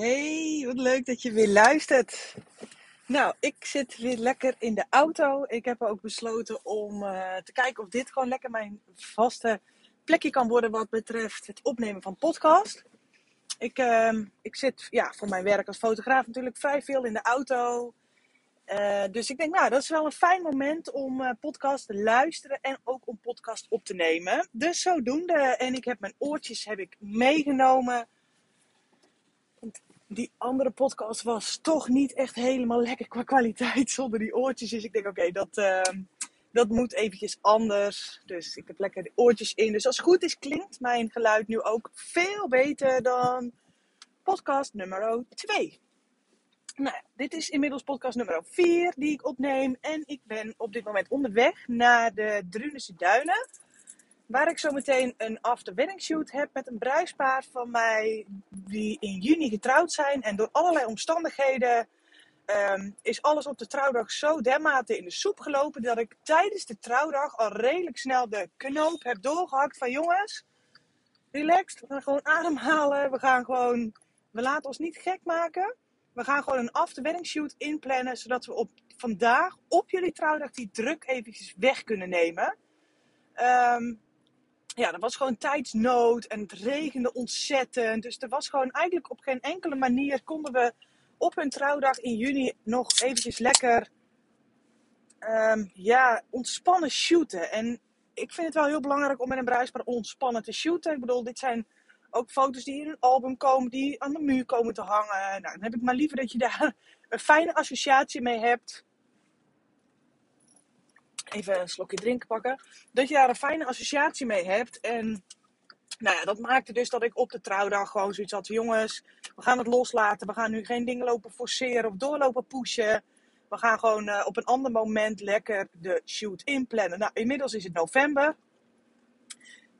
Hey, wat leuk dat je weer luistert. Nou, ik zit weer lekker in de auto. Ik heb ook besloten om uh, te kijken of dit gewoon lekker mijn vaste plekje kan worden wat betreft het opnemen van podcast. Ik, uh, ik zit ja, voor mijn werk als fotograaf natuurlijk vrij veel in de auto. Uh, dus ik denk, nou, dat is wel een fijn moment om uh, podcast te luisteren en ook om podcast op te nemen. Dus zodoende. En ik heb mijn oortjes heb ik meegenomen die andere podcast was toch niet echt helemaal lekker qua kwaliteit zonder die oortjes. Dus ik denk, oké, dat, uh, dat moet eventjes anders. Dus ik heb lekker de oortjes in. Dus als het goed is, klinkt mijn geluid nu ook veel beter dan podcast nummer 2. Nou, dit is inmiddels podcast nummer 4 die ik opneem. En ik ben op dit moment onderweg naar de Drunense Duinen. Waar ik zo meteen een after wedding shoot heb met een bruispaar van mij die in juni getrouwd zijn. En door allerlei omstandigheden um, is alles op de trouwdag zo dermate in de soep gelopen dat ik tijdens de trouwdag al redelijk snel de knoop heb doorgehakt van jongens, relaxed, we gaan gewoon ademhalen, we gaan gewoon, we laten ons niet gek maken. We gaan gewoon een after wedding shoot inplannen zodat we op vandaag op jullie trouwdag die druk eventjes weg kunnen nemen. Um, ja, er was gewoon tijdsnood en het regende ontzettend. Dus er was gewoon eigenlijk op geen enkele manier konden we op hun trouwdag in juni nog eventjes lekker um, ja, ontspannen shooten. En ik vind het wel heel belangrijk om met een bruispaar ontspannen te shooten. Ik bedoel, dit zijn ook foto's die in een album komen, die aan de muur komen te hangen. Nou, dan heb ik maar liever dat je daar een fijne associatie mee hebt even een slokje drinken pakken. Dat je daar een fijne associatie mee hebt. En nou ja, dat maakte dus dat ik op de trouwdag gewoon zoiets had. Jongens, we gaan het loslaten. We gaan nu geen dingen lopen forceren of doorlopen pushen. We gaan gewoon uh, op een ander moment lekker de shoot inplannen. Nou, inmiddels is het november.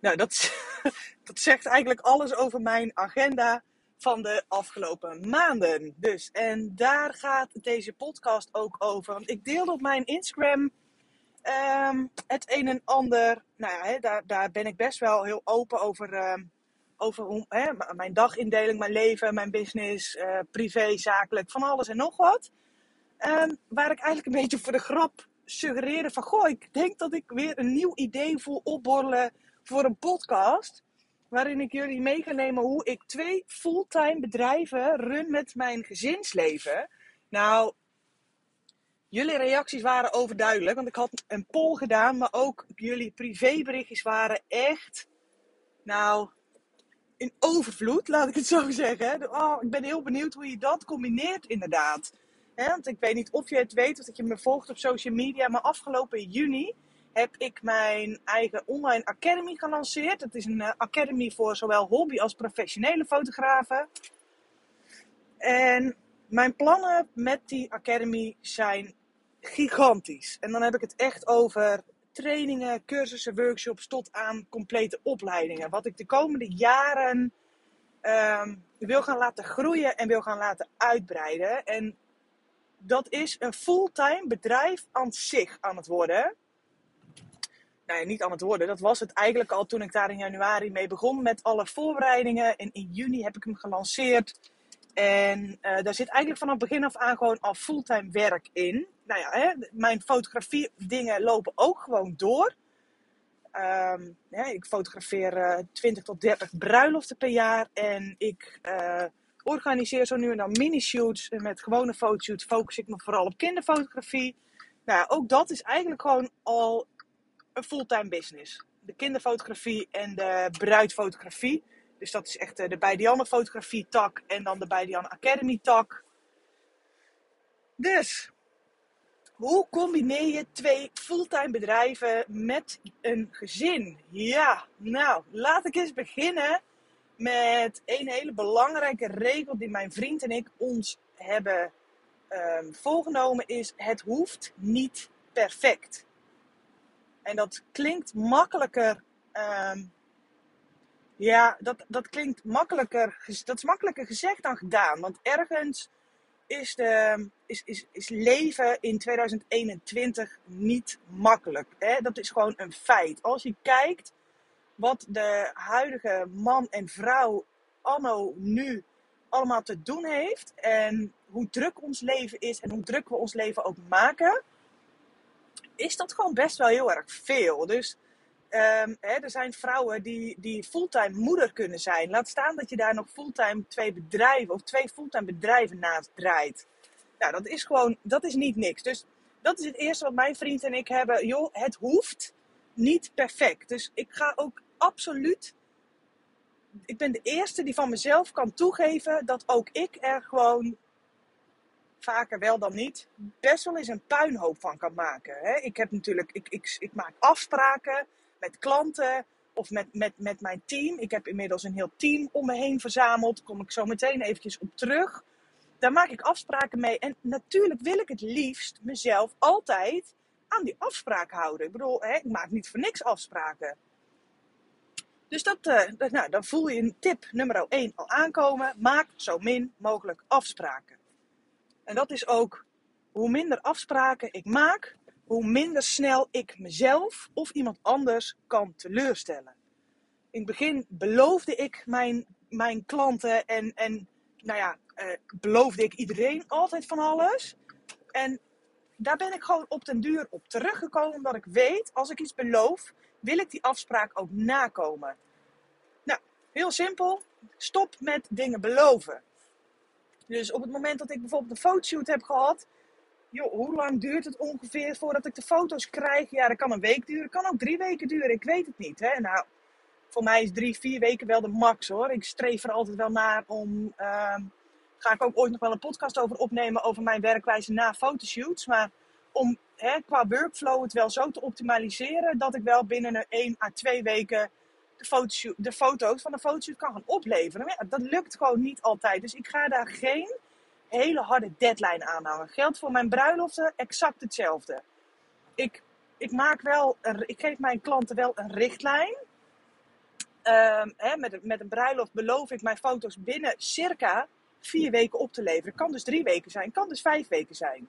Nou, dat, dat zegt eigenlijk alles over mijn agenda van de afgelopen maanden. Dus, en daar gaat deze podcast ook over. Want ik deelde op mijn Instagram Um, het een en ander, nou ja, daar, daar ben ik best wel heel open over. Um, over hoe, mijn dagindeling, mijn leven, mijn business, uh, privé, zakelijk, van alles en nog wat. Um, waar ik eigenlijk een beetje voor de grap suggereerde van... Goh, ik denk dat ik weer een nieuw idee voel opborrelen voor een podcast. Waarin ik jullie mee ga nemen hoe ik twee fulltime bedrijven run met mijn gezinsleven. Nou, Jullie reacties waren overduidelijk, want ik had een poll gedaan, maar ook jullie privéberichtjes waren echt, nou, in overvloed, laat ik het zo zeggen. Oh, ik ben heel benieuwd hoe je dat combineert, inderdaad. want ik weet niet of je het weet of dat je me volgt op social media, maar afgelopen juni heb ik mijn eigen online academy gelanceerd. Het is een uh, academy voor zowel hobby als professionele fotografen. En mijn plannen met die academy zijn gigantisch. En dan heb ik het echt over trainingen, cursussen, workshops tot aan complete opleidingen. Wat ik de komende jaren um, wil gaan laten groeien en wil gaan laten uitbreiden. En dat is een fulltime bedrijf aan zich aan het worden. Ja, niet aan het worden. Dat was het eigenlijk al toen ik daar in januari mee begon met alle voorbereidingen. En in juni heb ik hem gelanceerd. En uh, daar zit eigenlijk vanaf begin af aan gewoon al fulltime werk in nou ja, hè, mijn fotografie dingen lopen ook gewoon door. Um, ik fotografeer uh, eh, 20 tot 30 bruiloften per jaar. En ik uh, organiseer zo nu en dan mini-shoots. Met gewone fotoshoots focus ik me vooral op kinderfotografie. Nou ja, ook dat is eigenlijk gewoon al een fulltime business. De kinderfotografie en de bruidfotografie. Dus dat is echt de Bijdianne fotografie tak en dan de Bijdianne Academy tak. Dus, Hoe combineer je twee fulltime bedrijven met een gezin? Ja, nou, laat ik eens beginnen met een hele belangrijke regel die mijn vriend en ik ons hebben um, volgenomen is: het hoeft niet perfect. En dat klinkt makkelijker. Um, ja, dat, dat klinkt makkelijker. Dat is makkelijker gezegd dan gedaan. Want ergens is, de, is, is, is leven in 2021 niet makkelijk. Hè? Dat is gewoon een feit. Als je kijkt wat de huidige man en vrouw anno nu allemaal te doen heeft. En hoe druk ons leven is en hoe druk we ons leven ook maken. Is dat gewoon best wel heel erg veel. Dus um, hè, er zijn vrouwen die, die fulltime moeder kunnen zijn. Laat staan dat je daar nog fulltime twee bedrijven of twee fulltime bedrijven naast draait. Nou, dat is gewoon, dat is niet niks. Dus dat is het eerste wat mijn vriend en ik hebben. Joh, het hoeft niet perfect. Dus ik ga ook absoluut. Ik ben de eerste die van mezelf kan toegeven dat ook ik er gewoon vaker wel dan niet, best wel eens een puinhoop van kan maken. Hè? Ik heb natuurlijk, ik, ik, ik maak afspraken met klanten of met, met, met mijn team. Ik heb inmiddels een heel team om me heen verzameld. Daar kom ik zo meteen eventjes op terug. Daar maak ik afspraken mee. En natuurlijk wil ik het liefst mezelf altijd aan die afspraak houden. Ik bedoel, hè, ik maak niet voor niks afspraken. Dus dat, uh, nou, dan voel je een tip nummer 1 al aankomen. Maak zo min mogelijk afspraken. En dat is ook hoe minder afspraken ik maak, hoe minder snel ik mezelf of iemand anders kan teleurstellen. In het begin beloofde ik mijn, mijn klanten en, en nou ja, uh, beloofde ik iedereen altijd van alles. En daar ben ik gewoon op den duur op teruggekomen, omdat ik weet, als ik iets beloof, wil ik die afspraak ook nakomen. Nou, heel simpel. Stop met dingen beloven. Dus op het moment dat ik bijvoorbeeld een fotoshoot heb gehad, joh, hoe lang duurt het ongeveer voordat ik de foto's krijg? Ja, dat kan een week duren, kan ook drie weken duren, ik weet het niet. Hè? Nou, voor mij is drie, vier weken wel de max hoor. Ik streef er altijd wel naar om. Uh, ga ik ook ooit nog wel een podcast over opnemen over mijn werkwijze na fotoshoots. Maar om hè, qua workflow het wel zo te optimaliseren dat ik wel binnen een 1 à 2 weken de, de foto's van de fotoshoot kan gaan opleveren. Maar dat lukt gewoon niet altijd. Dus ik ga daar geen hele harde deadline aan hangen. Geldt voor mijn bruiloften exact hetzelfde. Ik, ik, maak wel ik geef mijn klanten wel een richtlijn. Um, hè, met, met een bruiloft beloof ik mijn foto's binnen circa vier weken op te leveren. Kan dus drie weken zijn, kan dus vijf weken zijn.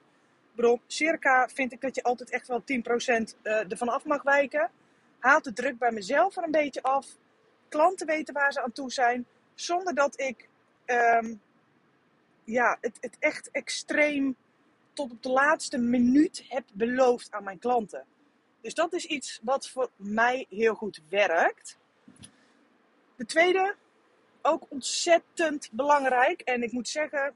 Bedoel, circa vind ik dat je altijd echt wel 10% uh, ervan af mag wijken haalt de druk bij mezelf er een beetje af. Klanten weten waar ze aan toe zijn. Zonder dat ik um, ja, het, het echt extreem tot op de laatste minuut heb beloofd aan mijn klanten. Dus dat is iets wat voor mij heel goed werkt. De tweede, ook ontzettend belangrijk. En ik moet zeggen,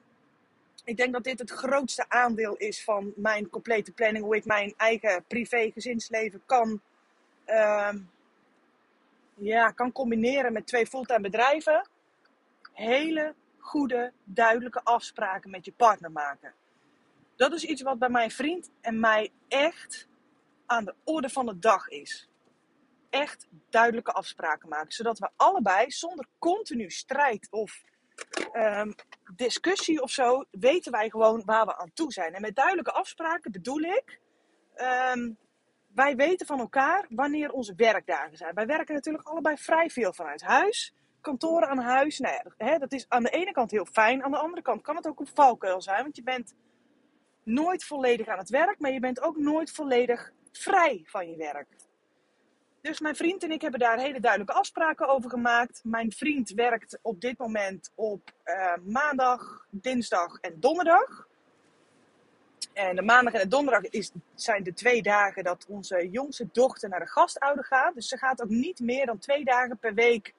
ik denk dat dit het grootste aandeel is van mijn complete planning. Hoe ik mijn eigen privé gezinsleven kan uh, ja, kan combineren met twee fulltime bedrijven. Hele goede, duidelijke afspraken met je partner maken. Dat is iets wat bij mijn vriend en mij echt aan de orde van de dag is. Echt duidelijke afspraken maken. Zodat we allebei zonder continu strijd of um, discussie of zo, weten wij gewoon waar we aan toe zijn. En met duidelijke afspraken bedoel ik um, wij weten van elkaar wanneer onze werkdagen zijn. Wij werken natuurlijk allebei vrij veel vanuit huis. Kantoren aan huis. Nou ja, hè, dat is aan de ene kant heel fijn. Aan de andere kant kan het ook een valkuil zijn. Want je bent nooit volledig aan het werk. Maar je bent ook nooit volledig vrij van je werk. Dus mijn vriend en ik hebben daar hele duidelijke afspraken over gemaakt. Mijn vriend werkt op dit moment op uh, maandag, dinsdag en donderdag. En de maandag en de donderdag is, zijn de twee dagen dat onze jongste dochter naar de gastouder gaat. Dus ze gaat ook niet meer dan twee dagen per week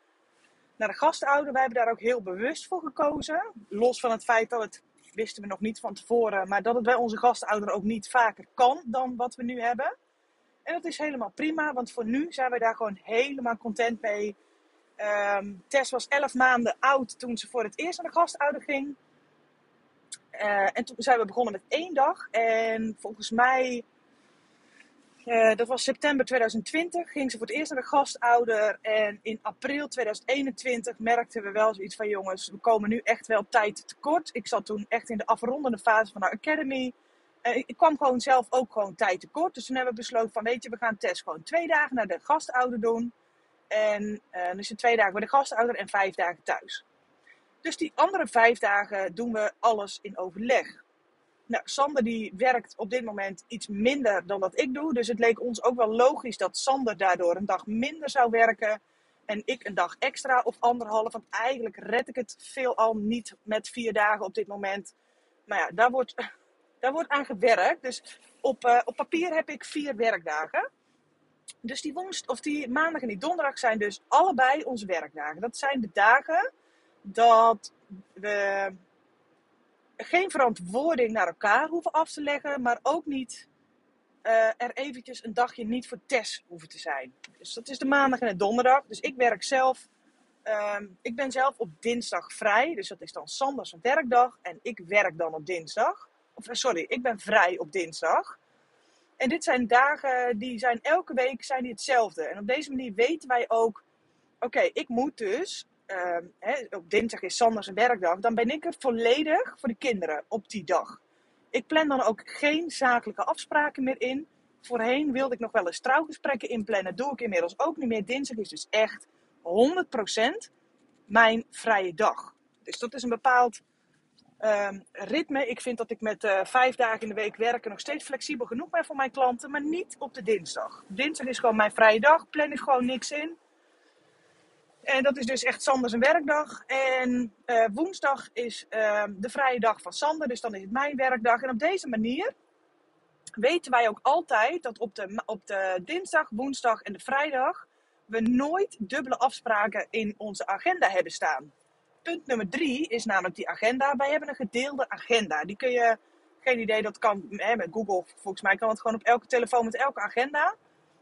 naar de gastouder. Wij hebben daar ook heel bewust voor gekozen. Los van het feit dat het, wisten we nog niet van tevoren, maar dat het bij onze gastouder ook niet vaker kan dan wat we nu hebben. En dat is helemaal prima, want voor nu zijn we daar gewoon helemaal content mee. Um, Tess was 11 maanden oud toen ze voor het eerst naar de gastouder ging. Eh, en toen zijn we begonnen met één dag. En volgens mij, eh, dat was september 2020, ging ze voor het eerst naar de gastouder. En in april 2021 merkten we wel zoiets van: jongens, we komen nu echt wel tijd tekort. Ik zat toen echt in de afrondende fase van de Academy. Uh, ik kwam gewoon zelf ook gewoon tijd tekort. Dus toen hebben we besloten van, weet je, we gaan test gewoon twee dagen naar de gastouder doen. En uh, dus twee dagen bij de gastouder en vijf dagen thuis. Dus die andere vijf dagen doen we alles in overleg. Nou, Sander die werkt op dit moment iets minder dan dat ik doe. Dus het leek ons ook wel logisch dat Sander daardoor een dag minder zou werken. En ik een dag extra of anderhalf. Want eigenlijk red ik het veelal niet met vier dagen op dit moment. Maar ja, daar wordt, daar wordt aan gewerkt. Dus op, uh, op papier heb ik vier werkdagen. Dus die, woensd, of die maandag en die donderdag zijn dus allebei onze werkdagen. Dat zijn de dagen dat we geen verantwoording naar elkaar hoeven af te leggen, maar ook niet uh, er eventjes een dagje niet voor test hoeven te zijn. Dus dat is de maandag en de donderdag. Dus ik werk zelf, um, ik ben zelf op dinsdag vrij, dus dat is dan Sanders werkdag en ik werk dan op dinsdag. Of sorry, ik ben vrij op dinsdag. En dit zijn dagen die zijn elke week zijn die hetzelfde. En op deze manier weten wij ook, oké, ik moet dus uh, hè, op dinsdag is Sanders een werkdag, dan ben ik er volledig voor de kinderen op die dag. Ik plan dan ook geen zakelijke afspraken meer in. Voorheen wilde ik nog wel eens trouwgesprekken inplannen. Doe ik inmiddels ook niet meer. Dinsdag is dus echt 100% mijn vrije dag. Dus dat is een bepaald um, ritme. Ik vind dat ik met uh, vijf dagen in de week werken nog steeds flexibel genoeg ben voor mijn klanten. Maar niet op de dinsdag. Dinsdag is gewoon mijn vrije dag. Plan ik gewoon niks in. En dat is dus echt Sander zijn werkdag. En uh, woensdag is uh, de vrije dag van Sander, dus dan is het mijn werkdag. En op deze manier weten wij ook altijd dat op de, op de dinsdag, woensdag en de vrijdag we nooit dubbele afspraken in onze agenda hebben staan. Punt nummer drie is namelijk die agenda. Wij hebben een gedeelde agenda. Die kun je, geen idee, dat kan hè, met Google, volgens mij kan het gewoon op elke telefoon met elke agenda.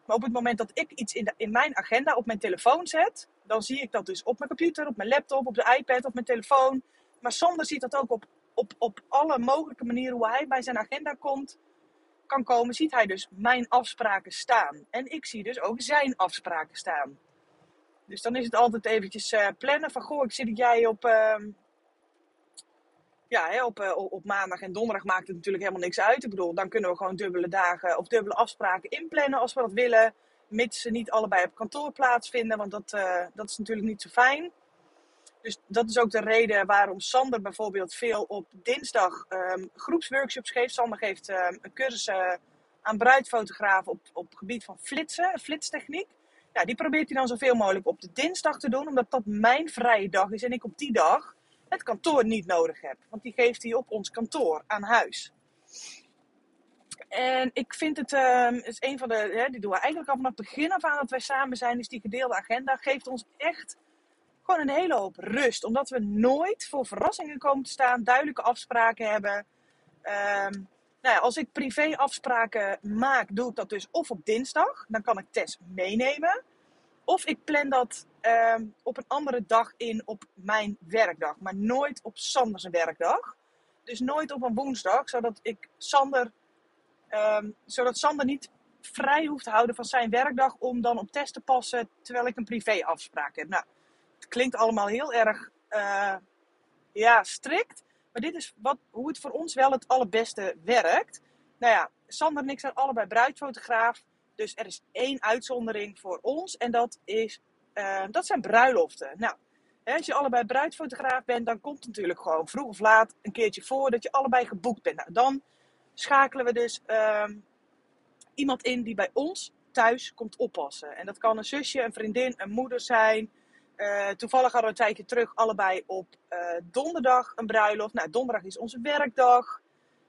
Maar op het moment dat ik iets in, de, in mijn agenda op mijn telefoon zet, dan zie ik dat dus op mijn computer, op mijn laptop, op de iPad, op mijn telefoon. Maar Sander ziet dat ook op, op, op alle mogelijke manieren hoe hij bij zijn agenda komt, kan komen, ziet hij dus mijn afspraken staan. En ik zie dus ook zijn afspraken staan. Dus dan is het altijd eventjes uh, plannen van, goh, ik zie dat jij op, uh, ja, hè, op, uh, op maandag en donderdag maakt het natuurlijk helemaal niks uit. Ik bedoel, dan kunnen we gewoon dubbele dagen of dubbele afspraken inplannen als we dat willen. Mits ze niet allebei op kantoor plaatsvinden, want dat, uh, dat is natuurlijk niet zo fijn. Dus dat is ook de reden waarom Sander bijvoorbeeld veel op dinsdag um, groepsworkshops geeft. Sander geeft um, een cursus uh, aan bruidfotografen op, op het gebied van flitsen, flitstechniek. Ja, die probeert hij dan zoveel mogelijk op de dinsdag te doen, omdat dat mijn vrije dag is en ik op die dag het kantoor niet nodig heb. Want die geeft hij op ons kantoor aan huis. En ik vind het, uh, is een van de, hè, die doen we eigenlijk al vanaf het begin af aan dat wij samen zijn, is die gedeelde agenda, geeft ons echt gewoon een hele hoop rust. Omdat we nooit voor verrassingen komen te staan, duidelijke afspraken hebben. Um, nou ja, als ik privé afspraken maak, doe ik dat dus of op dinsdag, dan kan ik Tess meenemen. Of ik plan dat um, op een andere dag in op mijn werkdag, maar nooit op Sanders werkdag. Dus nooit op een woensdag, zodat ik Sander Um, zodat Sander niet vrij hoeft te houden van zijn werkdag om dan op test te passen terwijl ik een privéafspraak heb. Nou, het klinkt allemaal heel erg uh, ja, strikt. Maar dit is wat, hoe het voor ons wel het allerbeste werkt. Nou ja, Sander en ik zijn allebei bruidfotograaf. Dus er is één uitzondering voor ons. En dat, is, uh, dat zijn bruiloften. Nou, als je allebei bruidfotograaf bent, dan komt het natuurlijk gewoon vroeg of laat een keertje voor dat je allebei geboekt bent. Nou, dan schakelen we dus um, iemand in die bij ons thuis komt oppassen. En dat kan een zusje, een vriendin, een moeder zijn. Uh, toevallig hadden we een tijdje terug allebei op uh, donderdag een bruiloft. Nou, donderdag is onze werkdag.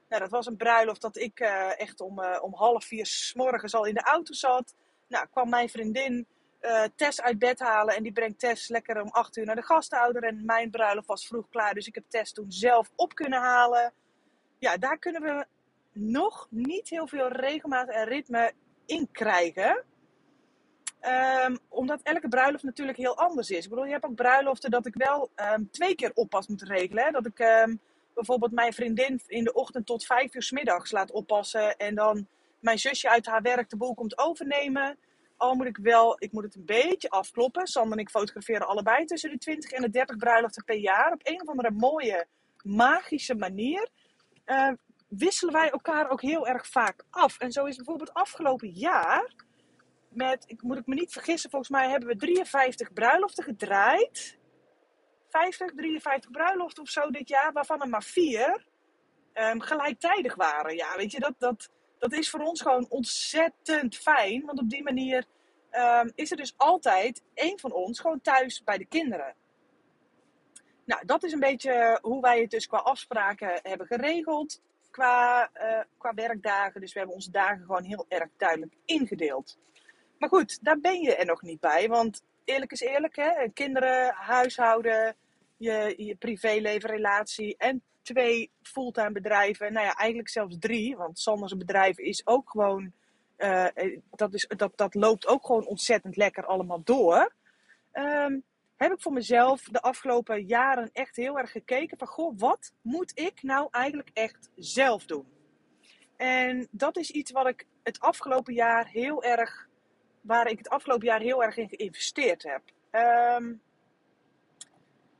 Nou, dat was een bruiloft dat ik uh, echt om, om half vier s morgens al in de auto zat. Nou, kwam mijn vriendin Tess uit bed halen. En die brengt Tess lekker om acht uur naar de gasthouder. En mijn bruiloft was vroeg klaar. Dus ik heb Tess toen zelf op kunnen halen. Ja, daar kunnen we nog niet heel veel regelmaat en ritme in krijgen. Um, omdat elke bruiloft natuurlijk heel anders is. Ik bedoel, je hebt ook bruiloften dat ik wel um, twee keer oppas moet regelen. Hè? Dat ik um, bijvoorbeeld mijn vriendin in de ochtend tot vijf uur s middags laat oppassen. En dan mijn zusje uit haar werk de boel komt overnemen. Al moet ik wel, ik moet het een beetje afkloppen. Sander en ik fotograferen allebei tussen de 20 en de 30 bruiloften per jaar. Op een of andere mooie, magische manier wisselen wij elkaar ook heel erg vaak af. En zo is bijvoorbeeld afgelopen jaar, met, ik moet ik me niet vergissen, volgens mij hebben we 53 bruiloften gedraaid. 50, 53 bruiloften of zo dit jaar, waarvan er maar vier um, gelijktijdig waren. Ja, weet je, dat, dat, dat is voor ons gewoon ontzettend fijn. Want op die manier um, is er dus altijd één van ons gewoon thuis bij de kinderen. Nou, dat is een beetje hoe wij het dus qua afspraken hebben geregeld. Qua, uh, qua werkdagen. Dus we hebben onze dagen gewoon heel erg duidelijk ingedeeld. Maar goed, daar ben je er nog niet bij. Want eerlijk is eerlijk, hè? kinderen, huishouden, je, je privéleven, relatie en twee fulltime bedrijven. Nou ja, eigenlijk zelfs drie. Want Sanders bedrijf is ook gewoon. Uh, dat, is, dat, dat loopt ook gewoon ontzettend lekker allemaal door. Um, heb ik voor mezelf de afgelopen jaren echt heel erg gekeken van, goh, wat moet ik nou eigenlijk echt zelf doen? En dat is iets wat ik het afgelopen jaar heel erg, waar ik het afgelopen jaar heel erg in geïnvesteerd heb. Um,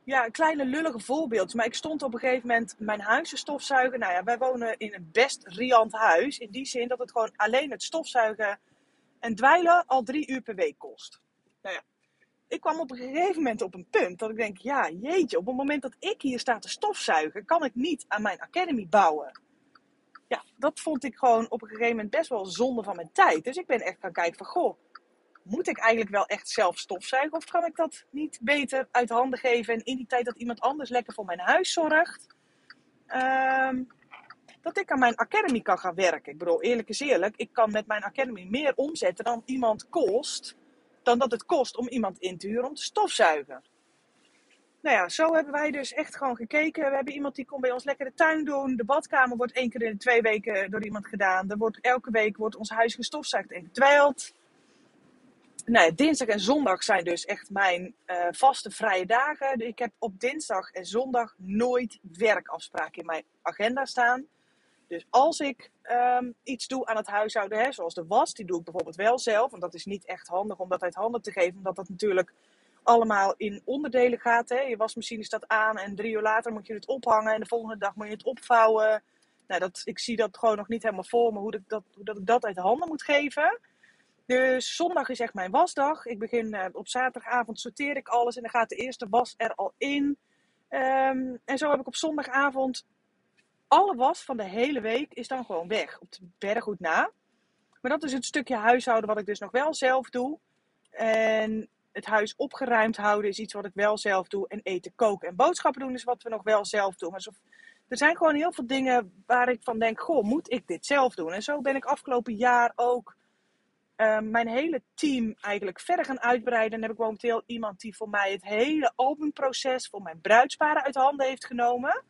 ja, een kleine lullige voorbeeld. Maar ik stond op een gegeven moment mijn huis te stofzuigen. Nou ja, wij wonen in een best riant huis. In die zin dat het gewoon alleen het stofzuigen en dweilen al drie uur per week kost. Nou ja, ik kwam op een gegeven moment op een punt dat ik denk, ja jeetje, op het moment dat ik hier sta te stofzuigen, kan ik niet aan mijn academy bouwen. Ja, dat vond ik gewoon op een gegeven moment best wel zonde van mijn tijd. Dus ik ben echt gaan kijken van, goh, moet ik eigenlijk wel echt zelf stofzuigen? Of kan ik dat niet beter uit handen geven en in die tijd dat iemand anders lekker voor mijn huis zorgt, um, dat ik aan mijn academy kan gaan werken? Ik bedoel, eerlijk is eerlijk, ik kan met mijn academy meer omzetten dan iemand kost dan dat het kost om iemand in te huren om te stofzuigen. Nou ja, zo hebben wij dus echt gewoon gekeken. We hebben iemand die komt bij ons lekker de tuin doen. De badkamer wordt één keer in de twee weken door iemand gedaan. Er wordt, elke week wordt ons huis gestofzuigd en gedwijld. Nou ja, dinsdag en zondag zijn dus echt mijn uh, vaste vrije dagen. Ik heb op dinsdag en zondag nooit werkafspraken in mijn agenda staan. Dus als ik um, iets doe aan het huishouden, hè, zoals de was, die doe ik bijvoorbeeld wel zelf. Want dat is niet echt handig om dat uit handen te geven, omdat dat natuurlijk allemaal in onderdelen gaat. Hè. Je wasmachine staat aan en drie uur later moet je het ophangen en de volgende dag moet je het opvouwen. Nou, dat, ik zie dat gewoon nog niet helemaal voor me, hoe, dat, dat, hoe dat ik dat uit handen moet geven. Dus zondag is echt mijn wasdag. Ik begin uh, op zaterdagavond sorteer ik alles en dan gaat de eerste was er al in. Um, en zo heb ik op zondagavond alle was van de hele week is dan gewoon weg. Op de berggoed na. Maar dat is het stukje huishouden wat ik dus nog wel zelf doe. En het huis opgeruimd houden is iets wat ik wel zelf doe. En eten, koken en boodschappen doen is wat we nog wel zelf doen. Alsof, er zijn gewoon heel veel dingen waar ik van denk: goh, moet ik dit zelf doen? En zo ben ik afgelopen jaar ook uh, mijn hele team eigenlijk verder gaan uitbreiden. En heb ik momenteel iemand die voor mij het hele albumproces voor mijn bruidsparen uit handen heeft genomen.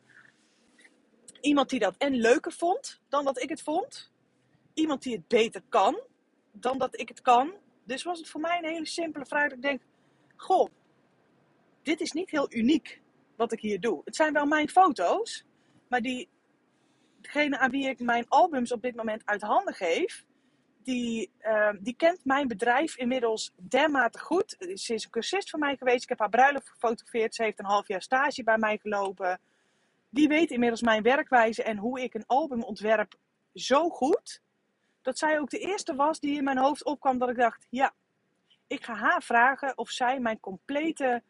Iemand die dat en leuker vond dan dat ik het vond. Iemand die het beter kan dan dat ik het kan. Dus was het voor mij een hele simpele vraag. Dat ik denk: Goh, dit is niet heel uniek wat ik hier doe. Het zijn wel mijn foto's, maar die, degene aan wie ik mijn albums op dit moment uit handen geef, die, uh, die kent mijn bedrijf inmiddels dermate goed. Ze is een cursist van mij geweest. Ik heb haar bruiloft gefotografeerd. Ze heeft een half jaar stage bij mij gelopen die weet inmiddels mijn werkwijze en hoe ik een album ontwerp zo goed. Dat zij ook de eerste was die in mijn hoofd opkwam dat ik dacht, ja, ik ga haar vragen of zij mijn complete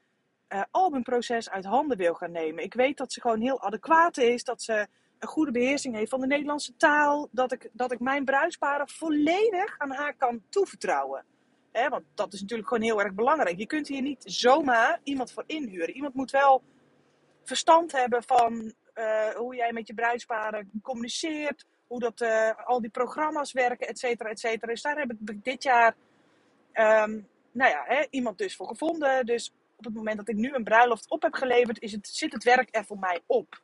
uh, albumproces uit handen wil gaan nemen. Ik weet dat ze gewoon heel adequaat is, dat ze een goede beheersing heeft van de Nederlandse taal, dat ik, dat ik mijn bruidsparen volledig aan haar kan toevertrouwen. want dat is natuurlijk gewoon heel erg belangrijk. Je kunt hier niet zomaar iemand voor inhuren. Iemand moet wel verstand hebben van uh, hoe jij met je bruidsparen communiceert, hoe dat, uh, al die programma's werken, et cetera, et. Dus daar heb ik dit jaar um, nou ja, hè, iemand dus voor gevonden. Dus op het moment dat ik nu een bruiloft op heb geleverd, is het, zit het werk er voor mij op.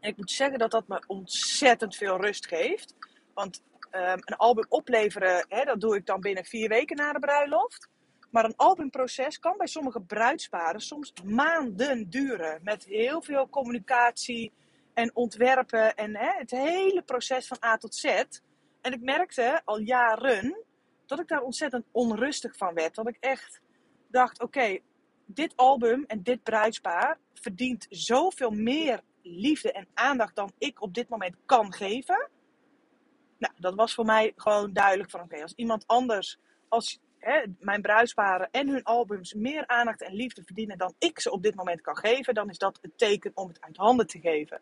Ik moet zeggen dat dat me ontzettend veel rust geeft. Want um, een album opleveren, hè, dat doe ik dan binnen vier weken na de bruiloft. Maar een albumproces kan bij sommige bruidsparen soms maanden duren. Met heel veel communicatie en ontwerpen en hè, het hele proces van A tot Z. En ik merkte al jaren dat ik daar ontzettend onrustig van werd. Dat ik echt dacht: oké, dit album en dit bruidspaar verdient zoveel meer liefde en aandacht dan ik op dit moment kan geven. Nou, dat was voor mij gewoon duidelijk van oké, als iemand anders, als mijn bruidsparen en hun albums meer aandacht en liefde verdienen dan ik ze op dit moment kan geven, dan is dat een teken om het uit handen te geven.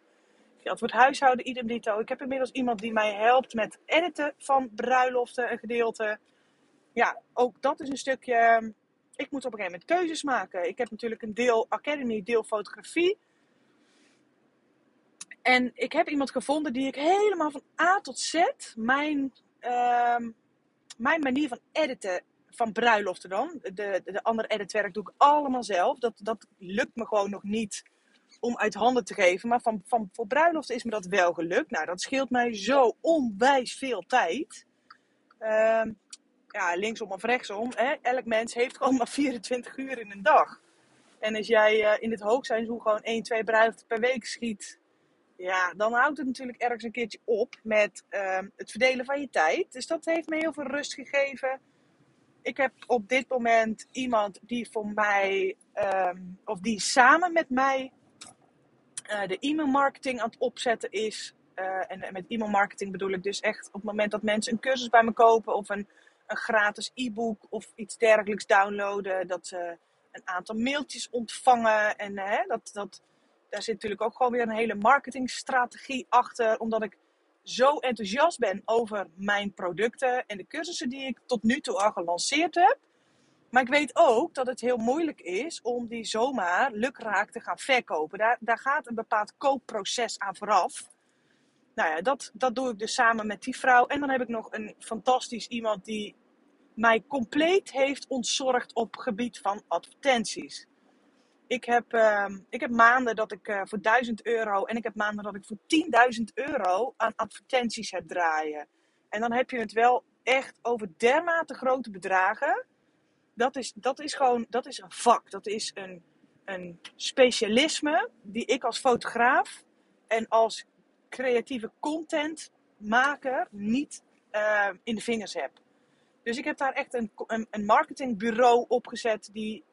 Geldt voor het huishouden, idem dito. Ik heb inmiddels iemand die mij helpt met editen van bruiloften, een gedeelte. Ja, ook dat is een stukje. Ik moet op een gegeven moment keuzes maken. Ik heb natuurlijk een deel academy, deel fotografie. En ik heb iemand gevonden die ik helemaal van A tot Z mijn, ehm, mijn manier van editen van bruiloften dan. De, de, andere editwerk doe ik allemaal zelf. Dat, dat lukt me gewoon nog niet om uit handen te geven. Maar van, van, voor bruiloften is me dat wel gelukt. Nou, dat scheelt mij zo onwijs veel tijd. Uh, ja, linksom of rechtsom. Hè? Elk mens heeft gewoon maar 24 uur in een dag. En als jij uh, in het hoogseizoen gewoon 1, 2 bruiloften per week schiet ja, dan houdt het natuurlijk ergens een keertje op met ehm, het verdelen van je tijd. Dus dat heeft me heel veel rust gegeven. Ik heb op dit moment iemand die voor mij, ehm, of die samen met mij uh, de e-mail marketing aan het opzetten is. Uh, en met e-mail marketing bedoel ik dus echt op het moment dat mensen een cursus bij me kopen of een, een gratis e-book of iets dergelijks downloaden, dat ze een aantal mailtjes ontvangen en dat, dat daar zit natuurlijk ook gewoon weer een hele marketingstrategie achter. Omdat ik zo enthousiast ben over mijn producten en de cursussen die ik tot nu toe al gelanceerd heb. Maar ik weet ook dat het heel moeilijk is om die zomaar lukraak te gaan verkopen. Daar, daar gaat een bepaald koopproces aan vooraf. Nou ja, dat, dat doe ik dus samen met die vrouw. En dan heb ik nog een fantastisch iemand die mij compleet heeft ontzorgd op gebied van advertenties. Ik heb, uh, ik heb maanden dat ik uh, voor 1000 euro en ik heb maanden dat ik voor 10.000 euro aan advertenties heb draaien. En dan heb je het wel echt over dermate grote bedragen. Dat is, dat is gewoon dat is een vak. Dat is een, een specialisme die ik als fotograaf en als creatieve contentmaker niet uh, in de vingers heb. Dus ik heb daar echt een, een, een marketingbureau opgezet die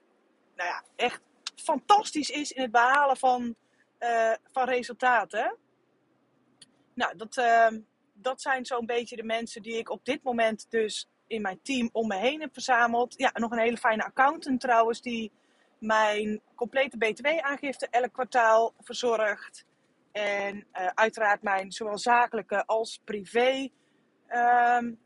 nou ja, echt fantastisch is in het behalen van, uh, van resultaten. Nou, dat, uh, dat zijn zo'n beetje de mensen die ik op dit moment dus in mijn team om me heen heb verzameld. Ja, nog een hele fijne accountant trouwens, die mijn complete btw-aangifte elk kwartaal verzorgt. En uh, uiteraard mijn zowel zakelijke als privé um,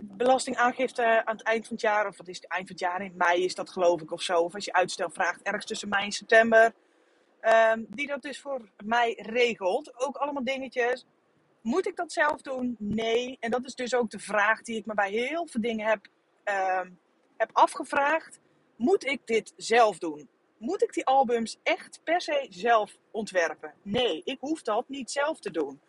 belastingaangifte aan het eind van het jaar, of wat is het eind van het jaar? In mei is dat geloof ik of zo. Of als je uitstel vraagt, ergens tussen mei en september. Um, die dat dus voor mij regelt. Ook allemaal dingetjes. Moet ik dat zelf doen? Nee. En dat is dus ook de vraag die ik me bij heel veel dingen heb, um, heb afgevraagd. Moet ik dit zelf doen? Moet ik die albums echt per se zelf ontwerpen? Nee, ik hoef dat niet zelf te doen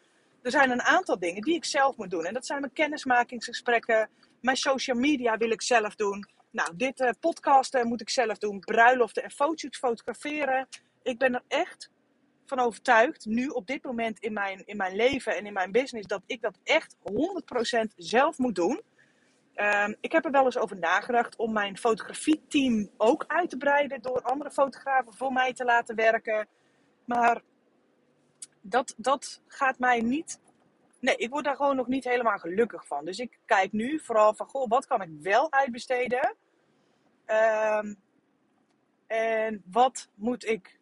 er zijn een aantal dingen die ik zelf moet doen. En dat zijn mijn kennismakingsgesprekken. Mijn social media wil ik zelf doen. Nou, dit uh, podcasten moet ik zelf doen. Bruiloften en foto's fotograferen. Ik ben er echt van overtuigd, nu op dit moment in mijn, in mijn leven en in mijn business, dat ik dat echt 100% zelf moet doen. Um, ik heb er wel eens over nagedacht om mijn fotografieteam ook uit te breiden door andere fotografen voor mij te laten werken. Maar dat, dat gaat mij niet. Nee, ik word daar gewoon nog niet helemaal gelukkig van. Dus ik kijk nu vooral van, goh, wat kan ik wel uitbesteden? Um, en wat moet ik,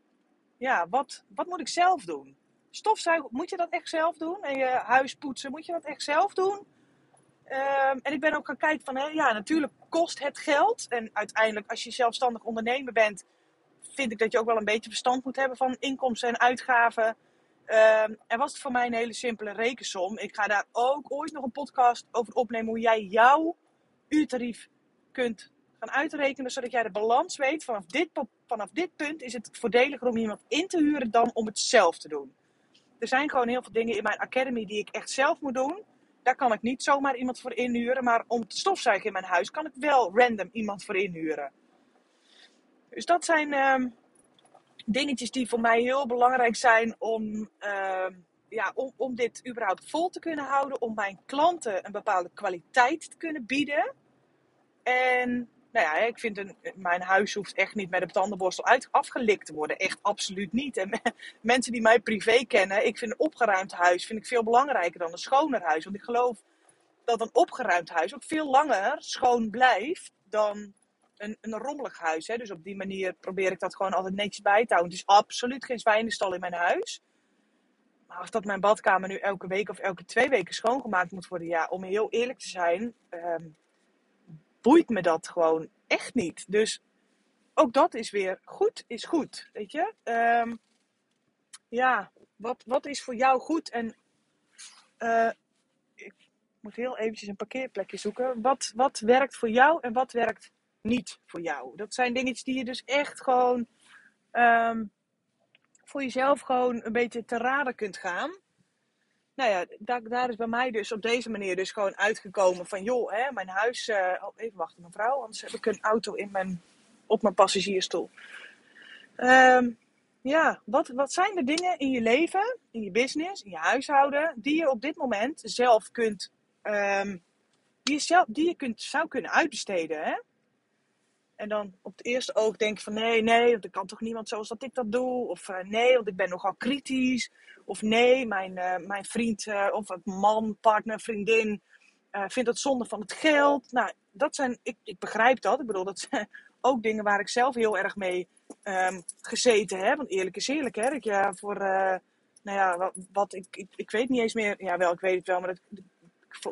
ja, wat, wat moet ik zelf doen? Stofzuigen, moet je dat echt zelf doen? En je huis poetsen, moet je dat echt zelf doen? Um, en ik ben ook gaan kijken van, ja, natuurlijk kost het geld. En uiteindelijk, als je zelfstandig ondernemer bent, vind ik dat je ook wel een beetje verstand moet hebben van inkomsten en uitgaven. Um, en was voor mij een hele simpele rekensom. Ik ga daar ook ooit nog een podcast over opnemen hoe jij jouw uurtarief kunt gaan uitrekenen, zodat jij de balans weet. Vanaf dit, vanaf dit punt is het voordeliger om iemand in te huren dan om het zelf te doen. Er zijn gewoon heel veel dingen in mijn academy die ik echt zelf moet doen. daar kan ik niet zomaar iemand voor inhuren. Maar om te stofzuigen in mijn huis kan ik wel random iemand voor inhuren. Dus dat zijn ehm, dingetjes die voor mij heel belangrijk zijn om, ehm, ja, om, om dit überhaupt vol te kunnen houden. Om mijn klanten een bepaalde kwaliteit te kunnen bieden. En nou ja, ik vind een, mijn huis hoeft echt niet met een tandenborstel uit, afgelikt te worden. Echt absoluut niet. En mensen die mij privé kennen, ik vind een opgeruimd huis vind ik veel belangrijker dan een schoner huis. Want ik geloof dat een opgeruimd huis ook veel langer schoon blijft dan een, een rommelig huis. Hè. Dus op die manier probeer ik dat gewoon altijd netjes bij te houden. Het is absoluut geen zwijnenstal in mijn huis. Maar als dat mijn badkamer nu elke week of elke twee weken schoongemaakt moet worden, ja, om heel eerlijk te zijn, ehm, boeit me dat gewoon echt niet. Dus ook dat is weer goed, is goed. Weet je? Ehm, ja, wat, wat is voor jou goed? En uh, ik moet heel eventjes een parkeerplekje zoeken. Wat, wat werkt voor jou en wat werkt niet voor jou? Dat zijn dingetjes die je dus echt gewoon um, voor jezelf gewoon een beetje te raden kunt gaan nou ja, daar, daar, is bij mij dus op deze manier dus gewoon uitgekomen van... joh, hè, mijn huis... Uh, oh, even wachten mevrouw, anders heb ik een auto in mijn, op mijn passagiersstoel. Um, ja, wat, wat zijn de dingen in je leven, in je business, in je huishouden... die je op dit moment zelf kunt... Um, die je, zelf, die je kunt, zou kunnen uitbesteden, hè? En dan op het eerste oog denk je van nee, nee, want er kan toch niemand zoals dat ik dat doe. Of uh, nee, want ik ben nogal kritisch. Of nee, mijn, uh, mijn vriend uh, of man, partner, vriendin vindt het zonde van het geld. Nou, dat zijn, ik, ik begrijp dat. Ik bedoel, dat zijn ook dingen waar ik zelf heel erg mee um, gezeten heb. Want eerlijk is eerlijk, hè. Ik, ja, voor, nou ja, wat, wat ik, ik, ik, weet niet eens meer. Ja, wel, ik weet het wel, maar dat,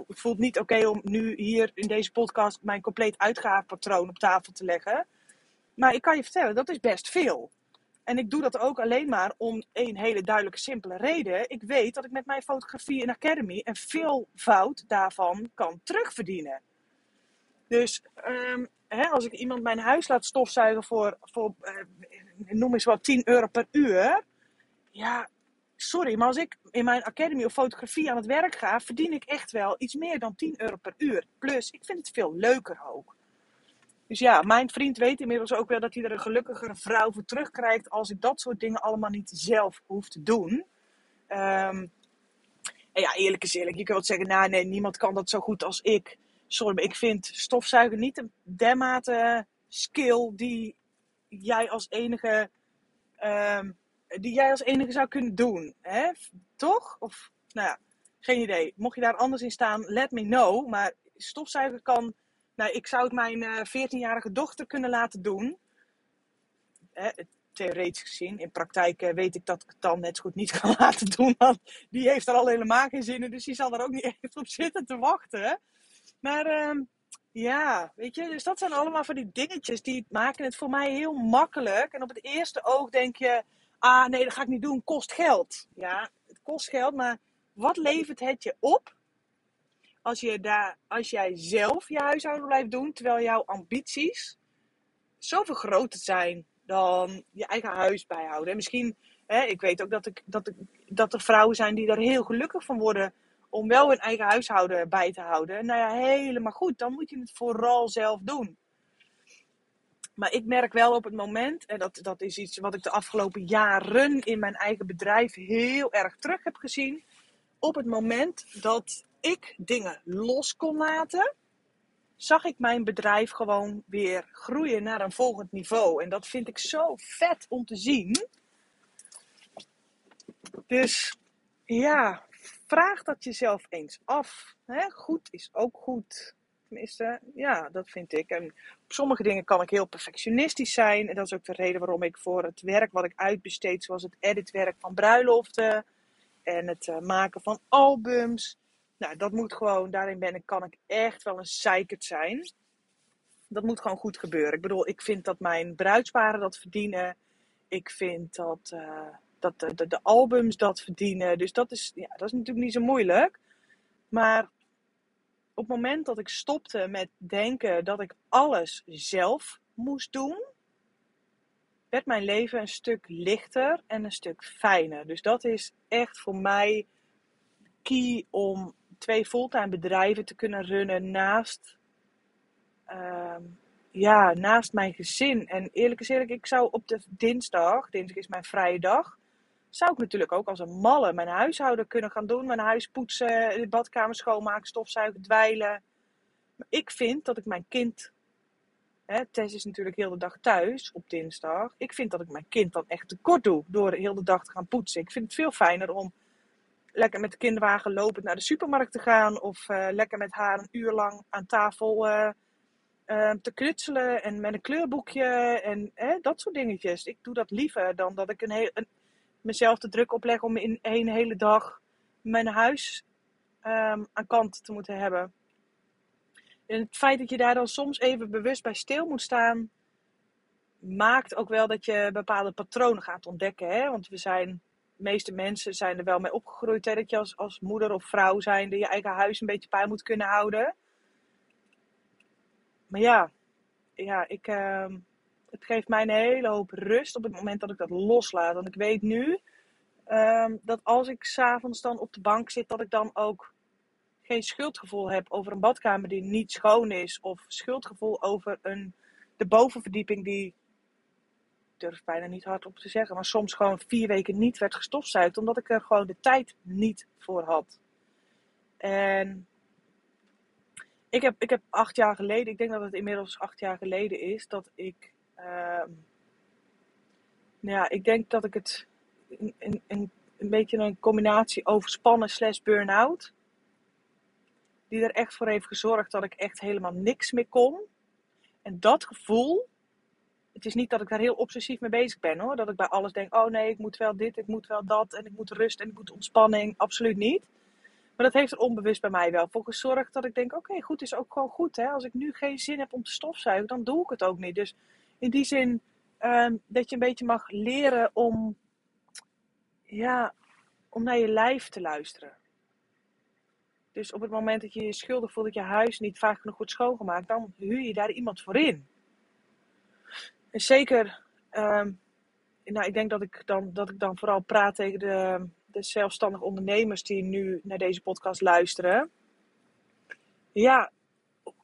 het voelt niet oké om nu hier in deze podcast mijn compleet uitgavenpatroon op tafel te leggen. Maar ik kan je vertellen, dat is best veel. En ik doe dat ook alleen maar om een hele duidelijke, simpele reden. Ik weet dat ik met mijn fotografie in Academy een veel fout daarvan kan terugverdienen. Dus um, hè, als ik iemand mijn huis laat stofzuigen voor, voor uh, noem eens wat, 10 euro per uur. Ja, sorry, maar als ik in mijn academy of fotografie aan het werk ga, verdien ik echt wel iets meer dan 10 euro per uur. Plus, ik vind het veel leuker ook. Dus ja, mijn vriend weet inmiddels ook wel dat hij er een gelukkigere vrouw voor terugkrijgt als ik dat soort dingen allemaal niet zelf hoef te doen. Um, en ja, eerlijk is eerlijk. Je kunt zeggen, nou nee, niemand kan dat zo goed als ik. Sorry, maar ik vind stofzuigen niet een dermate skill die jij als enige um, die jij als enige zou kunnen doen. Hè? Toch? Of, nou ja, geen idee. Mocht je daar anders in staan, let me know. Maar stofzuigen kan... Nou, ik zou het mijn uh, eh, 14-jarige dochter kunnen laten doen. Hè, theoretisch gezien. In praktijk uh, weet ik dat ik het dan net zo goed niet kan laten doen. Want die heeft er al helemaal geen zin in. Dus die zal er ook niet echt op zitten te wachten. Maar... Uh, ja, weet je, dus dat zijn allemaal van die dingetjes die maken het voor mij heel makkelijk. En op het eerste oog denk je, ah nee, dat ga ik niet doen, kost geld. Ja, het kost geld, maar wat levert het je op als, je daar, als jij zelf je huishouden blijft doen, terwijl jouw ambities zoveel groter zijn dan je eigen huis bijhouden. En misschien, hè, ik weet ook dat, ik, dat, dat er vrouwen zijn die daar heel gelukkig van worden om wel hun eigen huishouden bij te houden. Nou ja, helemaal goed, dan moet je het vooral zelf doen. Maar ik merk wel op het moment, en dat, dat is iets wat ik de afgelopen jaren in mijn eigen bedrijf heel erg terug heb gezien. Op het moment dat ik dingen los kon laten, zag ik mijn bedrijf gewoon weer groeien naar een volgend niveau. En dat vind ik zo vet om te zien. Dus ja, vraag dat jezelf eens af. Goed is ook goed. Tenminste, ja, dat vind ik. En op sommige dingen kan ik heel perfectionistisch zijn. En dat is ook de reden waarom ik voor het werk wat ik uitbesteed, zoals het editwerk van bruiloften en het uh, maken van albums. Nou, dat moet gewoon, daarin ben ik, kan ik echt wel een zeikert zijn. Dat moet gewoon goed gebeuren. Ik bedoel, ik vind dat mijn bruidsparen dat verdienen. Ik vind dat, uh, dat de, de, de, albums dat verdienen. Dus dat is, ja, dat is natuurlijk niet zo moeilijk. Maar op het moment dat ik stopte met denken dat ik alles zelf moest doen, werd mijn leven een stuk lichter en een stuk fijner. Dus dat is echt voor mij key om twee fulltime bedrijven te kunnen runnen naast, ehm, ja, naast mijn gezin. En eerlijk eerlijk, ik zou op de dinsdag, dinsdag is mijn vrije dag, zou ik natuurlijk ook als een malle mijn huishouden kunnen gaan doen. Mijn huis poetsen, de badkamer schoonmaken, stofzuigen, dweilen. Maar ik vind dat ik mijn kind Hè, Tess is natuurlijk heel de dag thuis op dinsdag. Ik vind dat ik mijn kind dan echt tekort doe door heel de dag te gaan poetsen. Ik vind het veel fijner om lekker met de kinderwagen lopend naar de supermarkt te gaan. Of uh, lekker met haar een uur lang aan tafel uh, uh, te knutselen en met een kleurboekje en dat soort dingetjes. Ik doe dat liever dan dat ik een heel, mezelf de druk opleg om in een hele dag mijn huis um, aan kant te moeten hebben. En het feit dat je daar dan soms even bewust bij stil moet staan, maakt ook wel dat je bepaalde patronen gaat ontdekken. Hè? Want we zijn, de meeste mensen zijn er wel mee opgegroeid, hè? dat je als, als moeder of vrouw zijnde je eigen huis een beetje bij moet kunnen houden. Maar ja, ja ik, uh, het geeft mij een hele hoop rust op het moment dat ik dat loslaat. Want ik weet nu uh, dat als ik s'avonds dan op de bank zit, dat ik dan ook geen schuldgevoel heb over een badkamer die niet schoon is. Of schuldgevoel over een, de bovenverdieping die, ik durf bijna niet hardop te zeggen, maar soms gewoon vier weken niet werd gestofzuigd. Omdat ik er gewoon de tijd niet voor had. En ik heb, ik heb acht jaar geleden, ik denk dat het inmiddels acht jaar geleden is, dat ik. Uh, nou ja, ik denk dat ik het een, een beetje een combinatie overspannen slash burn-out die er echt voor heeft gezorgd dat ik echt helemaal niks meer kon. En dat gevoel, het is niet dat ik daar heel obsessief mee bezig ben hoor. Dat ik bij alles denk, oh nee, ik moet wel dit, ik moet wel dat. En ik moet rust en ik moet ontspanning. Absoluut niet. Maar dat heeft er onbewust bij mij wel voor gezorgd dat ik denk, oké, goed is ook gewoon goed. Hè? Als ik nu geen zin heb om te stofzuigen, dan doe ik het ook niet. Dus in die zin um, dat je een beetje mag leren om, ja, om naar je lijf te luisteren. Dus op het moment dat je je schuldig voelt dat je huis niet vaak genoeg wordt schoongemaakt, dan huur je daar iemand voor in. En zeker, um, nou, ik denk dat ik, dan, dat ik dan vooral praat tegen de, de zelfstandige ondernemers die nu naar deze podcast luisteren. Ja,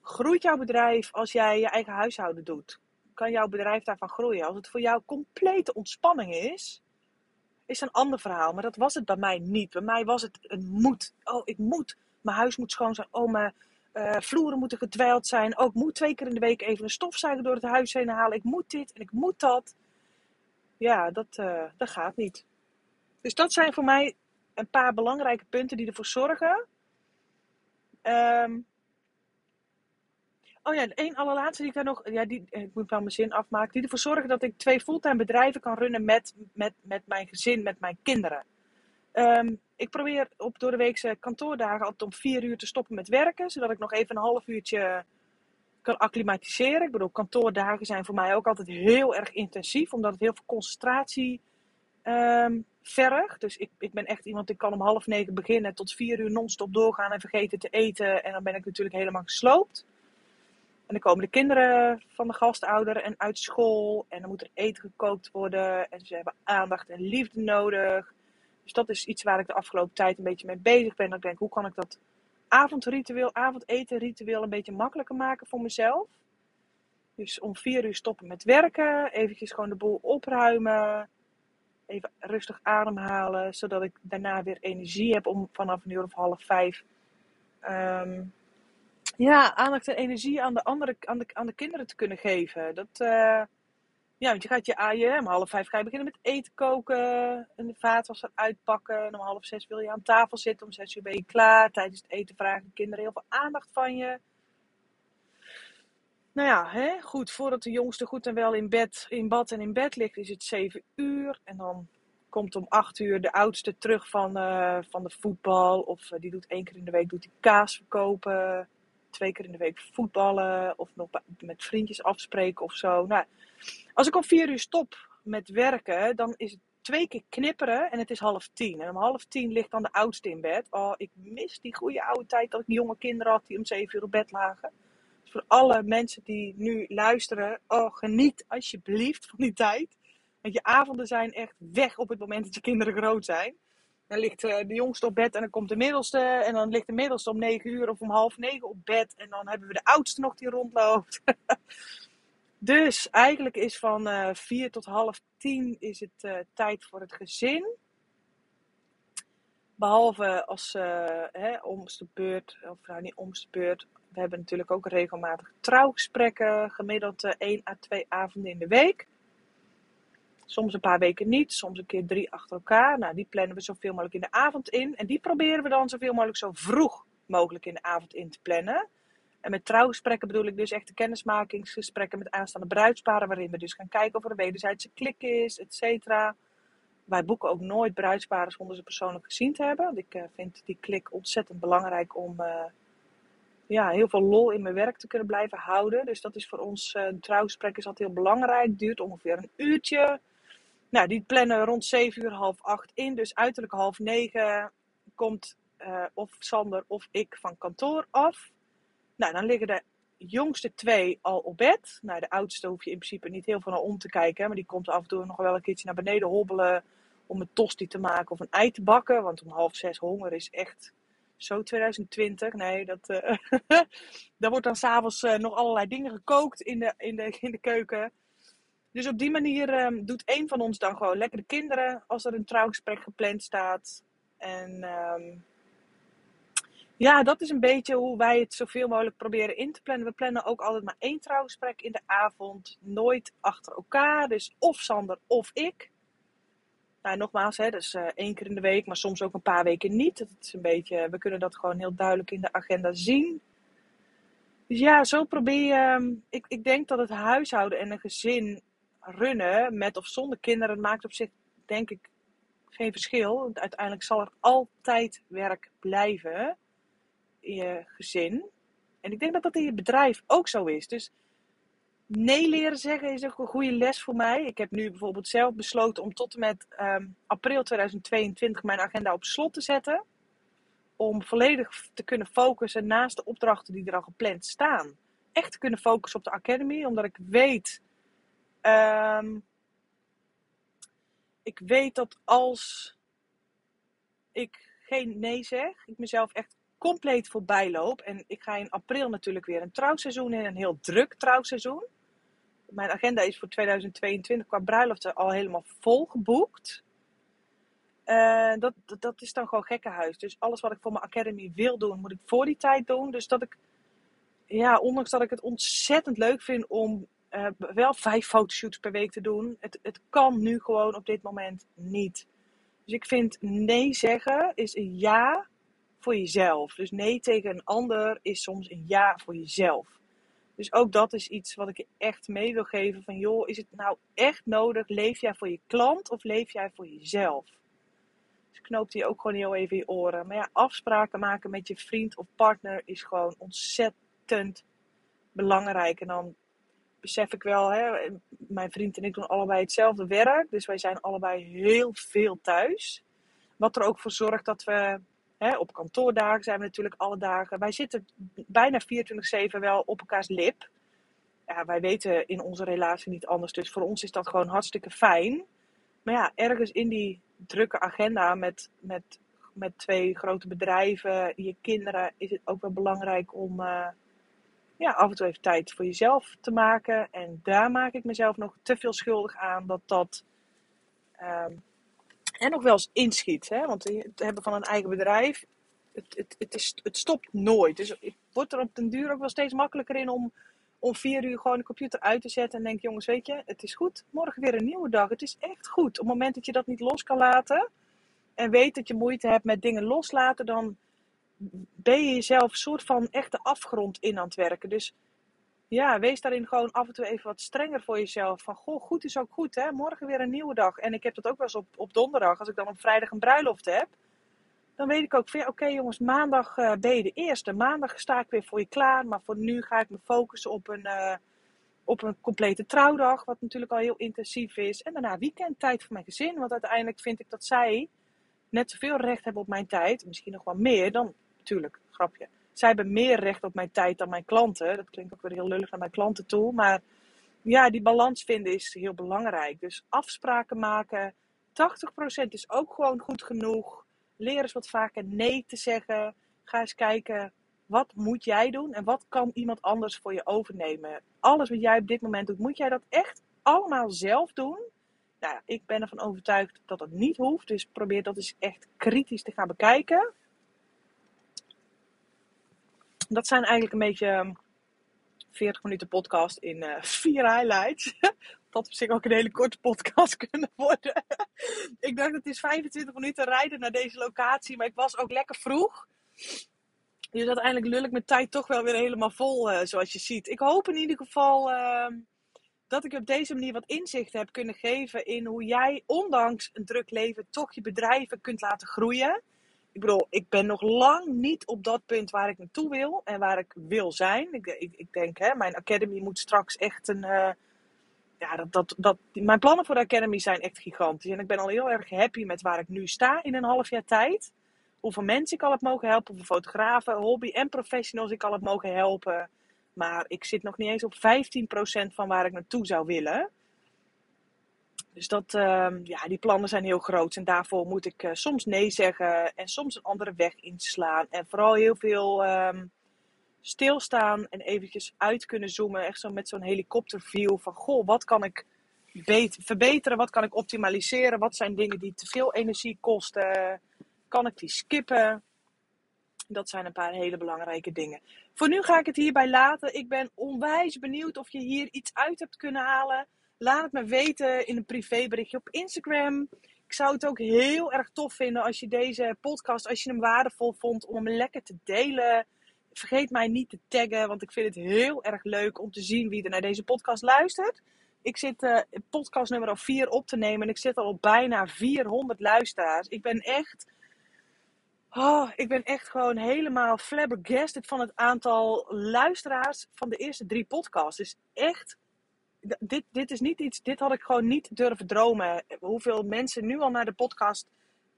groeit jouw bedrijf als jij je eigen huishouden doet? Kan jouw bedrijf daarvan groeien? Als het voor jou complete ontspanning is, is een ander verhaal. Maar dat was het bij mij niet. Bij mij was het een moet. Oh, ik moet mijn huis moet schoon zijn. Oh, mijn uh, vloeren moeten gedwijld zijn. Ook oh, moet twee keer in de week even een stofzuiger door het huis heen halen. Ik moet dit en ik moet dat. Ja, dat, uh, dat gaat niet. Dus dat zijn voor mij een paar belangrijke punten die ervoor zorgen. Um, oh ja, één allerlaatste die ik daar nog. Ja, die, ik moet wel mijn zin afmaken. Die ervoor zorgen dat ik twee fulltime bedrijven kan runnen met, met, met mijn gezin, met mijn kinderen. Um, ik probeer op door de weekse kantoordagen altijd om vier uur te stoppen met werken, zodat ik nog even een half uurtje kan acclimatiseren. Ik bedoel, kantoordagen zijn voor mij ook altijd heel erg intensief, omdat het heel veel concentratie um, vergt. Dus ik, ik ben echt iemand, ik kan om half negen beginnen, tot vier uur non-stop doorgaan en vergeten te eten. En dan ben ik natuurlijk helemaal gesloopt. En dan komen de kinderen van de gastouder en uit school. En dan moet er eten gekookt worden. En ze hebben aandacht en liefde nodig. Dus dat is iets waar ik de afgelopen tijd een beetje mee bezig ben. Dat ik denk, hoe kan ik dat avondritueel, avondetenritueel een beetje makkelijker maken voor mezelf. Dus om vier uur stoppen met werken. Eventjes gewoon de boel opruimen. Even rustig ademhalen. Zodat ik daarna weer energie heb om vanaf een uur of half vijf... Um, ja, aandacht en energie aan de, andere, aan de, aan de kinderen te kunnen geven. Dat... Uh, ja, want je gaat je AJ, om half vijf ga je beginnen met eten koken. En de vaatwasser uitpakken. En om half zes wil je aan tafel zitten. Om zes uur ben je klaar. Tijdens het eten vragen de kinderen heel veel aandacht van je. Nou ja, hè, goed. Voordat de jongste goed en wel in bed, in bad en in bed ligt, is het zeven uur. En dan komt om acht uur de oudste terug van, uh, van de voetbal. Of uh, die doet één keer in de week doet die kaas verkopen. Twee keer in de week voetballen. Of nog met vriendjes afspreken of zo. Nou, als ik om vier uur stop met werken, dan is het twee keer knipperen en het is half tien. En om half tien ligt dan de oudste in bed. Oh, ik mis die goede oude tijd dat ik jonge kinderen had die om zeven uur op bed lagen. Dus voor alle mensen die nu luisteren, oh, geniet alsjeblieft van die tijd. Want je avonden zijn echt weg op het moment dat je kinderen groot zijn. Dan ligt eh, de jongste op bed en dan komt de middelste. En dan ligt de middelste om 9 uur of om half negen op bed. En dan hebben we de oudste nog die rondloopt. dus eigenlijk is van uh, 4 tot half 10 is het uh, tijd voor het gezin. Behalve als uh, omste beurt, of nou niet omste beurt. We hebben natuurlijk ook regelmatig trouwgesprekken. Gemiddeld 1 à 2 avonden in de week. Soms een paar weken niet, soms een keer drie achter elkaar. Nou, die plannen we zoveel mogelijk in de avond in. En die proberen we dan zoveel mogelijk zo vroeg mogelijk in de avond in te plannen. En met trouwgesprekken bedoel ik dus echt de kennismakingsgesprekken met aanstaande bruidsparen. Waarin we dus gaan kijken of er een wederzijdse klik is, et cetera. Wij boeken ook nooit bruidsparen zonder ze persoonlijk gezien te hebben. Ik uh, vind die klik ontzettend belangrijk om uh, ja, heel veel lol in mijn werk te kunnen blijven houden. Dus dat is voor ons, uh, een trouwgesprek is altijd heel belangrijk. Duurt ongeveer een uurtje. Nou, die plannen rond 7 uur, half 8 in. Dus uiterlijk half 9 komt uh, of Sander of ik van kantoor af. Nou, dan liggen de jongste twee al op bed. Nou, de oudste hoef je in principe niet heel veel naar om te kijken. Maar die komt af en toe nog wel een keertje naar beneden hobbelen. Om een tosti te maken of een ei te bakken. Want om half zes honger is echt zo 2020. Nee, dat, uh, daar wordt dan s'avonds uh, nog allerlei dingen gekookt in de, in de, in de keuken. Dus op die manier um, doet een van ons dan gewoon lekker de kinderen als er een trouwgesprek gepland staat. En um, ja, dat is een beetje hoe wij het zoveel mogelijk proberen in te plannen. We plannen ook altijd maar één trouwgesprek in de avond. Nooit achter elkaar. Dus of Sander of ik. Nou, nogmaals, hè, dus één keer in de week, maar soms ook een paar weken niet. Dat is een beetje, we kunnen dat gewoon heel duidelijk in de agenda zien. Dus ja, zo probeer je. Um, ik, ik denk dat het huishouden en een gezin runnen, met of zonder kinderen, maakt op zich denk ik geen verschil. Uiteindelijk zal er altijd werk blijven in je gezin. En ik denk dat dat in je bedrijf ook zo is. Dus nee leren zeggen is ook een goede les voor mij. Ik heb nu bijvoorbeeld zelf besloten om tot en met um, april 2022 mijn agenda op slot te zetten. Om volledig te kunnen focussen naast de opdrachten die er al gepland staan. Echt te kunnen focussen op de academy, omdat ik weet Um, ik weet dat als ik geen nee zeg, ik mezelf echt compleet voorbij loop. En ik ga in april natuurlijk weer een trouwseizoen in, een heel druk trouwseizoen. Mijn agenda is voor 2022 qua bruiloften al helemaal vol geboekt. Uh, dat, dat, dat, is dan gewoon gekkenhuis. Dus alles wat ik voor mijn academy wil doen, moet ik voor die tijd doen. Dus dat ik, ja, ondanks dat ik het ontzettend leuk vind om uh, wel vijf fotoshoots per week te doen. Het, het kan nu gewoon op dit moment niet. Dus ik vind nee zeggen is een ja voor jezelf. Dus nee tegen een ander is soms een ja voor jezelf. Dus ook dat is iets wat ik je echt mee wil geven. Van joh, is het nou echt nodig? Leef jij voor je klant of leef jij voor jezelf? Dus knoop die ook gewoon heel even je oren. Maar ja, afspraken maken met je vriend of partner is gewoon ontzettend belangrijk. En dan besef ik wel, hè, mijn vriend en ik doen allebei hetzelfde werk. Dus wij zijn allebei heel veel thuis. Wat er ook voor zorgt dat we hè, op kantoordagen zijn we natuurlijk alle dagen. Wij zitten bijna 24-7 wel op elkaars lip. Ja, wij weten in onze relatie niet anders. Dus voor ons is dat gewoon hartstikke fijn. Maar ja, ergens in die drukke agenda met, met, met twee grote bedrijven, je kinderen, is het ook wel belangrijk om. Uh, ja, af en toe even tijd voor jezelf te maken. En daar maak ik mezelf nog te veel schuldig aan dat dat. En nog wel eens inschiet. Hè? Want het hebben van een eigen bedrijf, het, het, het, is, het stopt nooit. Dus ik word er op den duur ook wel steeds makkelijker in om om vier uur gewoon de computer uit te zetten. En denk, jongens, weet je, het is goed. Morgen weer een nieuwe dag. Het is echt goed. Op het moment dat je dat niet los kan laten. En weet dat je moeite hebt met dingen loslaten, dan ben je jezelf soort van echte afgrond in aan het werken. Dus ja, wees daarin gewoon af en toe even wat strenger voor jezelf. Van, goh, goed is ook goed, hè. Morgen weer een nieuwe dag. En ik heb dat ook wel eens op, op donderdag. Als ik dan op vrijdag een bruiloft heb. Dan weet ik ook oké jongens, maandag uh, ben je de eerste. Maandag sta ik weer voor je klaar. Maar voor nu ga ik me focussen op een, uh, op een complete trouwdag. Wat natuurlijk al heel intensief is. En daarna weekendtijd voor mijn gezin. Want uiteindelijk vind ik dat zij net zoveel recht hebben op mijn tijd. Misschien nog wel meer dan natuurlijk, grapje. Zij hebben meer recht op mijn tijd dan mijn klanten. Dat klinkt ook weer heel lullig naar mijn klanten toe. Maar ja, die balans vinden is heel belangrijk. Dus afspraken maken. 80% is ook gewoon goed genoeg. Leer eens wat vaker nee te zeggen. Ga eens kijken, wat moet jij doen en wat kan iemand anders voor je overnemen? Alles wat jij op dit moment doet, moet jij dat echt allemaal zelf doen? Nou, ik ben ervan overtuigd dat dat niet hoeft. Dus probeer dat eens echt kritisch te gaan bekijken. Dat zijn eigenlijk een beetje 40 ehm, minuten podcast in uh, vier highlights. dat op zich ook een hele korte podcast kunnen worden. ik dacht het is 25 minuten rijden naar deze locatie, maar ik was ook lekker vroeg. Dus uiteindelijk lul ik mijn tijd toch wel weer helemaal vol, uh, zoals je ziet. Ik hoop in ieder geval uh, dat ik op deze manier wat inzicht heb kunnen geven in hoe jij, ondanks een druk leven, toch je bedrijven kunt laten groeien. Ik bedoel, ik ben nog lang niet op dat punt waar ik naartoe wil en waar ik wil zijn. Ik, ik, ik denk, hè, mijn academy moet straks echt een. Uh, ja, dat, dat, dat, mijn plannen voor de academy zijn echt gigantisch. En ik ben al heel erg happy met waar ik nu sta in een half jaar tijd. Hoeveel mensen ik al heb mogen helpen, hoeveel fotografen, hobby en professionals ik al heb mogen helpen. Maar ik zit nog niet eens op 15% van waar ik naartoe zou willen. Dus dat, uh, ja, die plannen zijn heel groot. En daarvoor moet ik uh, soms nee zeggen en soms een andere weg inslaan. En vooral heel veel um, stilstaan en eventjes uit kunnen zoomen. Echt zo met zo'n helikopterview van, goh, wat kan ik verbeteren? Wat kan ik optimaliseren? Wat zijn dingen die te veel energie kosten? Kan ik die skippen? Dat zijn een paar hele belangrijke dingen. Voor nu ga ik het hierbij laten. Ik ben onwijs benieuwd of je hier iets uit hebt kunnen halen. Laat het me weten in een privéberichtje op Instagram. Ik zou het ook heel erg tof vinden als je deze podcast, als je hem waardevol vond, om hem lekker te delen. Vergeet mij niet te taggen, want ik vind het heel erg leuk om te zien wie er naar deze podcast luistert. Ik zit uh, podcast nummer 4 op te nemen en ik zit al op bijna 400 luisteraars. Ik ben echt Oh, ik ben echt gewoon helemaal flabbergasted van het aantal luisteraars van de eerste drie podcasts. Dus echt, dit, dit is niet iets, dit had ik gewoon niet durven dromen. Hoeveel mensen nu al naar de podcast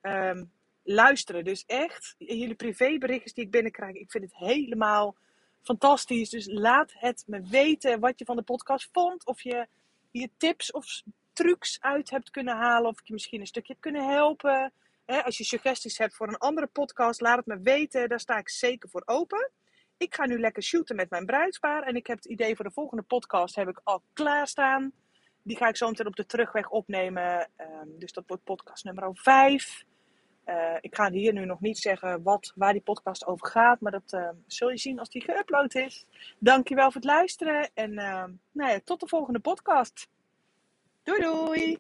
um, luisteren. Dus echt, jullie privéberichtjes die ik binnenkrijg, ik vind het helemaal fantastisch. Dus laat het me weten wat je van de podcast vond. Of je hier tips of trucs uit hebt kunnen halen. Of ik je misschien een stukje heb kunnen helpen als je suggesties hebt voor een andere podcast, laat het me weten. Daar sta ik zeker voor open. Ik ga nu lekker shooten met mijn bruidspaar. En ik heb het idee voor de volgende podcast heb ik al klaarstaan. Die ga ik zo meteen op de terugweg opnemen. Um, dus dat wordt podcast nummer 5. Uh, ik ga hier nu nog niet zeggen wat, waar die podcast over gaat. Maar dat uh, zul je zien als die geüpload is. Dankjewel voor het luisteren. En uh, nou ja, tot de volgende podcast. Doei doei!